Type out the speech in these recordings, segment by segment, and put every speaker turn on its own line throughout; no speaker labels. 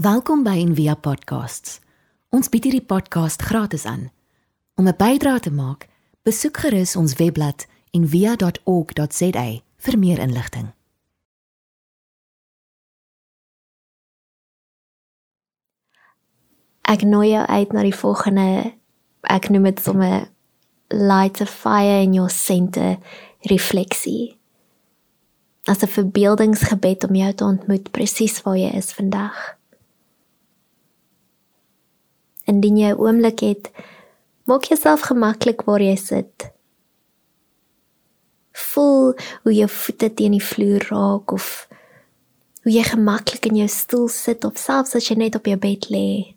Welkom by Envia Podcasts. Ons bied hierdie podcast gratis aan. Om 'n bydrae te maak, besoek gerus ons webblad en via.org.za vir meer inligting.
Ek nooi jou uit na die volgende ek noem dit sommer light a fire in your center refleksie. As 'n verbeeldingsgebed om jou te ontmoet presies waar jy is vandag. Indien jy 'n oomblik het, maak jouself gemaklik waar jy sit voel hoe jou voete teen die vloer raak of hoe jy gemaklik in jou stoel sit of selfs as jy net op jou bed lê.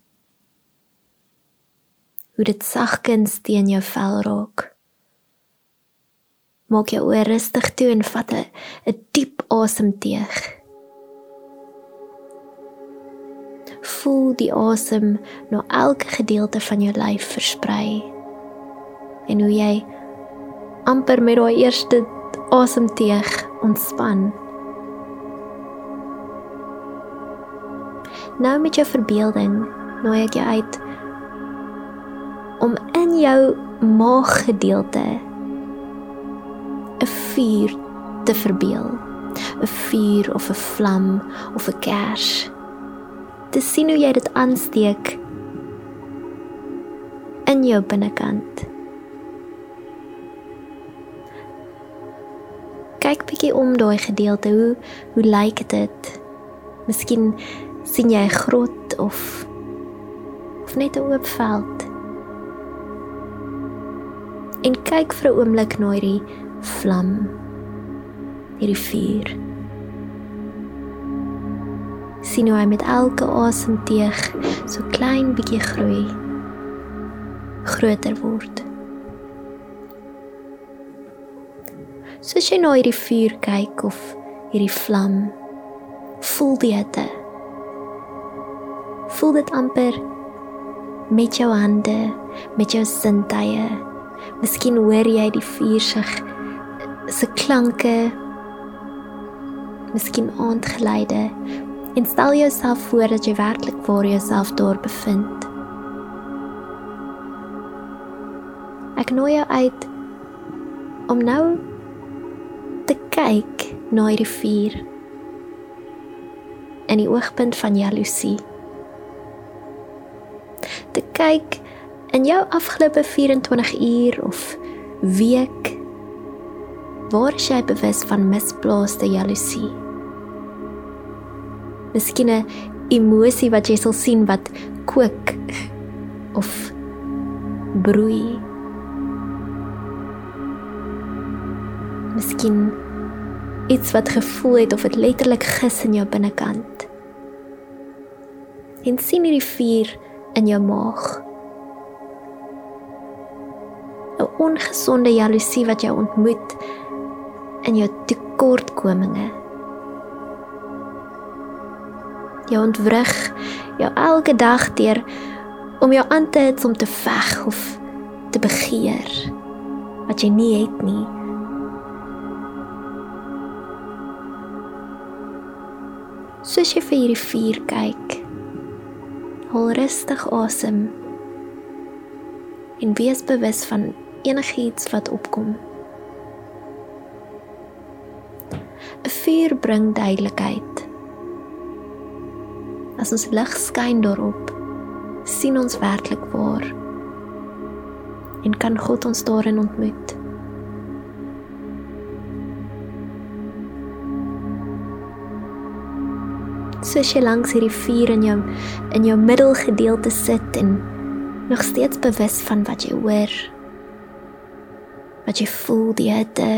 Hoe dit sagkens teen jou vel raak. Maak jou oor rustig toe en vat 'n diep asemteug. Voel die asem na elke gedeelte van jou lyf versprei. En hoe jy amper met daai eerste asemteug ontspan. Nou met jou verbeelding nooi ek jou uit om in jou maaggedeelte 'n vuur te verbeel. 'n vuur of 'n vlam of 'n kers. Te sien hoe jy dit aansteek in jou binnekant. kyk bietjie om daai gedeelte hoe hoe lyk dit? Miskien sien jy 'n grot of of net 'n oop veld. En kyk vir 'n oomblik na hierdie vlam. Hierdie vuur. Sien hoe hy met elke asemteug so klein bietjie groei. groter word. soos jy na hierdie vuur kyk of hierdie vlam voel dit voel dit amper met jou hande met jou sintuie miskien hoor jy die vuur se se klanke miskien aandgeleide en stel jouself voor dat jy werklik voor jouself daar bevind ek nooi jou uit om nou te kyk na hierdie vuur in die oogpunt van jaloesie. Te kyk in jou afgelope 24 uur of week waar jy bewus van misplaaste jaloesie. Miskien 'n emosie wat jy sal sien wat kook of broei. Miskien iets wat gevoel het of dit letterlik gis in jou binnekant. En sien hierdie vuur in jou maag. 'n Ongesonde jaloesie wat jou ontmoet in jou tekortkominge. Jy ontwrig jou elke dag deur om jou aan te hits om te veg of te begeer wat jy nie het nie. soos jy vir hierdie vuur kyk. Hou rustig asem en wees bewus van enigiets wat opkom. 'n Vuur bring duidelikheid. As ons lig skyn daarop, sien ons werklik waar en kan God ons daarin ontmoet. soos jy langs hierdie vuur in jou in jou middelgedeelte sit en nog steeds bewus van wat jy hoor. Wat jy voel die hitte.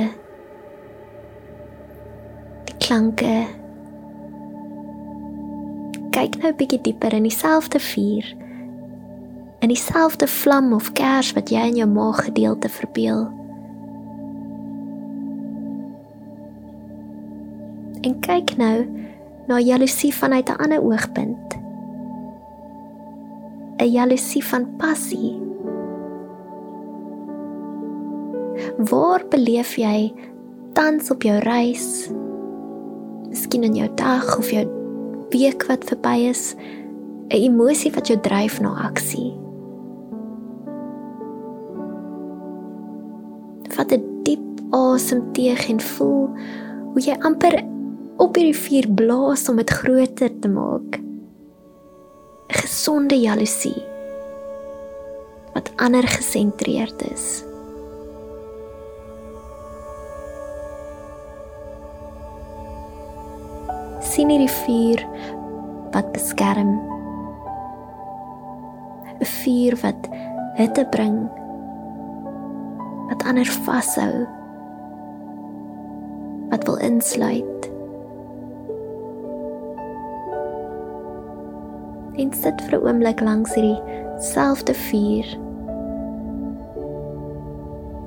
Die klanke. Kyk nou 'n bietjie dieper in dieselfde vuur. In dieselfde vlam of kers wat jy in jou maaggedeelte verbeel. En kyk nou na jaloesie vanuit 'n ander oogpunt. 'n Jaloesie van passie. Waar beleef jy tans op jou reis? Miskien in jou dag of jou week wat verby is, 'n emosie wat jou dryf na aksie. Vat 'n diep asem teeg en voel hoe jy amper op hierdie vuur blaas om dit groter te maak. 'n Gesonde jaloesie wat ander gesentreerd is. Sien hierdie vuur wat beskerm. 'n Vuur wat hitte bring wat ander vashou. Wat wil insluit. En sit vir 'n oomblik langs hierdie selfde vuur.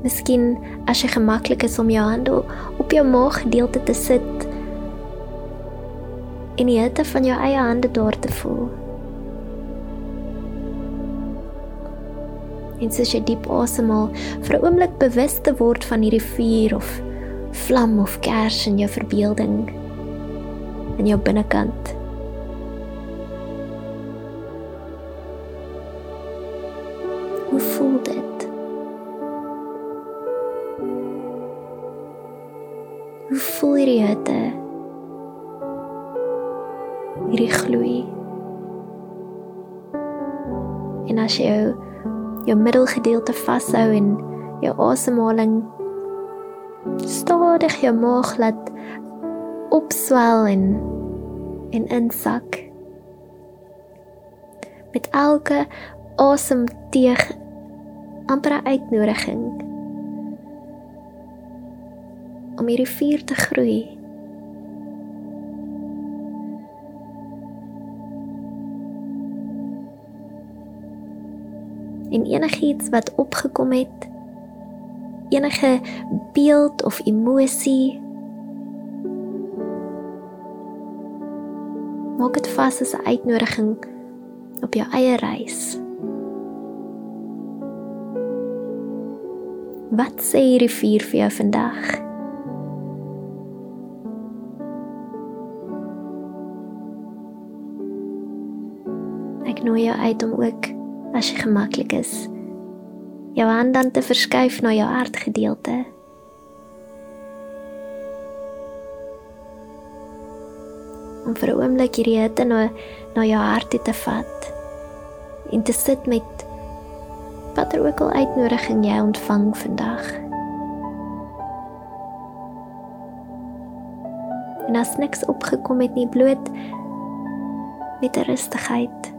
Miskien as jy gemaklik is om jou hande op jou maag gedeelte te sit en die hitte van jou eie hande daar te voel. En soos jy diep asemhaal, vir 'n oomblik bewus te word van hierdie vuur of vlam of kers in jou verbeelding in jou binnekant. Hoe voel dit? Hoe voel hierdie hitte? Hierdie gloei. En as jy jou, jou middelgedeelte vashou en jou asemhaling stadig jou maag laat opswel en en insak. Met elke asemteug amper 'n uitnodiging om hierdie vuur te groei. En enigiets wat opgekom het? Enige beeld of emosie? Maak dit vas as 'n uitnodiging op jou eie reis. Wat sê hierdie vuur vir jou vandag? Ek nooi jou uit om ook as jy gemaklik is. Jou hand dan te verskuif na jou hartgedeelte. Om vir 'n oomblik hierdie hitte na na jou hart te vat en te sit met watter ook al uitnodiging jy ontvang vandag. En as niks opgekom het nie bloot met 'n rustigheid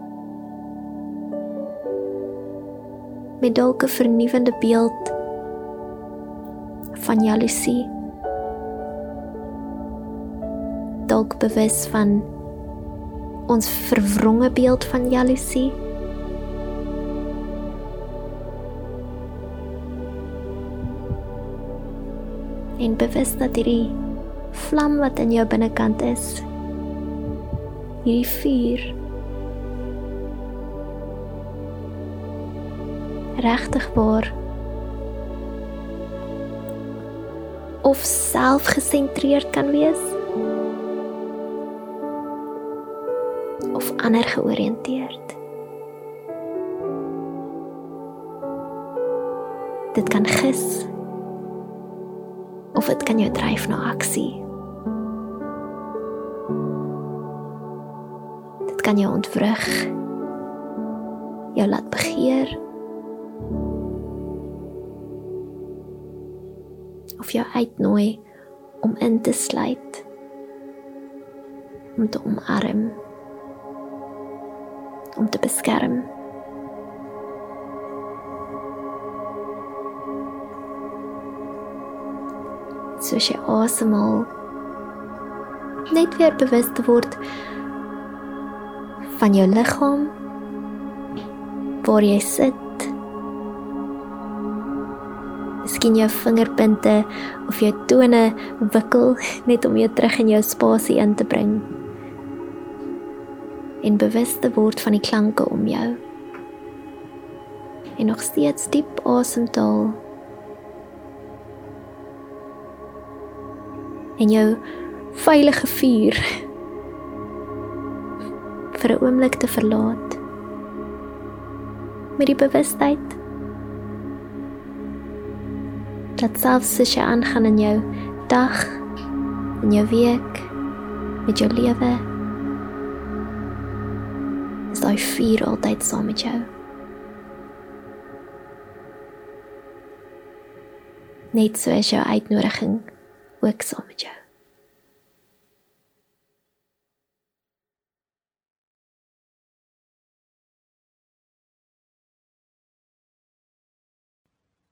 met dalk 'n vernuwende beeld van jaloesie. Dalk bewus van ons verwronge beeld van jaloesie. En bewus dat hierdie vlam wat in jou binnekant is, hierdie vuur regtig waar of selfgesentreerd kan wees of ander georiënteerd. Dit kan gis of dit kan jou dryf na aksie. Dit kan jou ontwrig. Jou laat begeer of jou uitnooi om in te sluit om te omarm om te beskerm. Soos jy asemhaal net weer bewus te word van jou liggaam waar jy sit miskien jou vingerpunte of jou tone wikkel net om jou terug in jou spasie in te bring. En bewus te word van die klanke om jou. En nog steeds diep asemhaal. En jou veilige vuur vir 'n oomblik te verlaat. Met die bewustheid dat selfs as jy aangaan in jou dag, in jou week, met jou lewe, is daai vuur altyd saam met jou. Net so is jou uitnodiging ook saam met jou.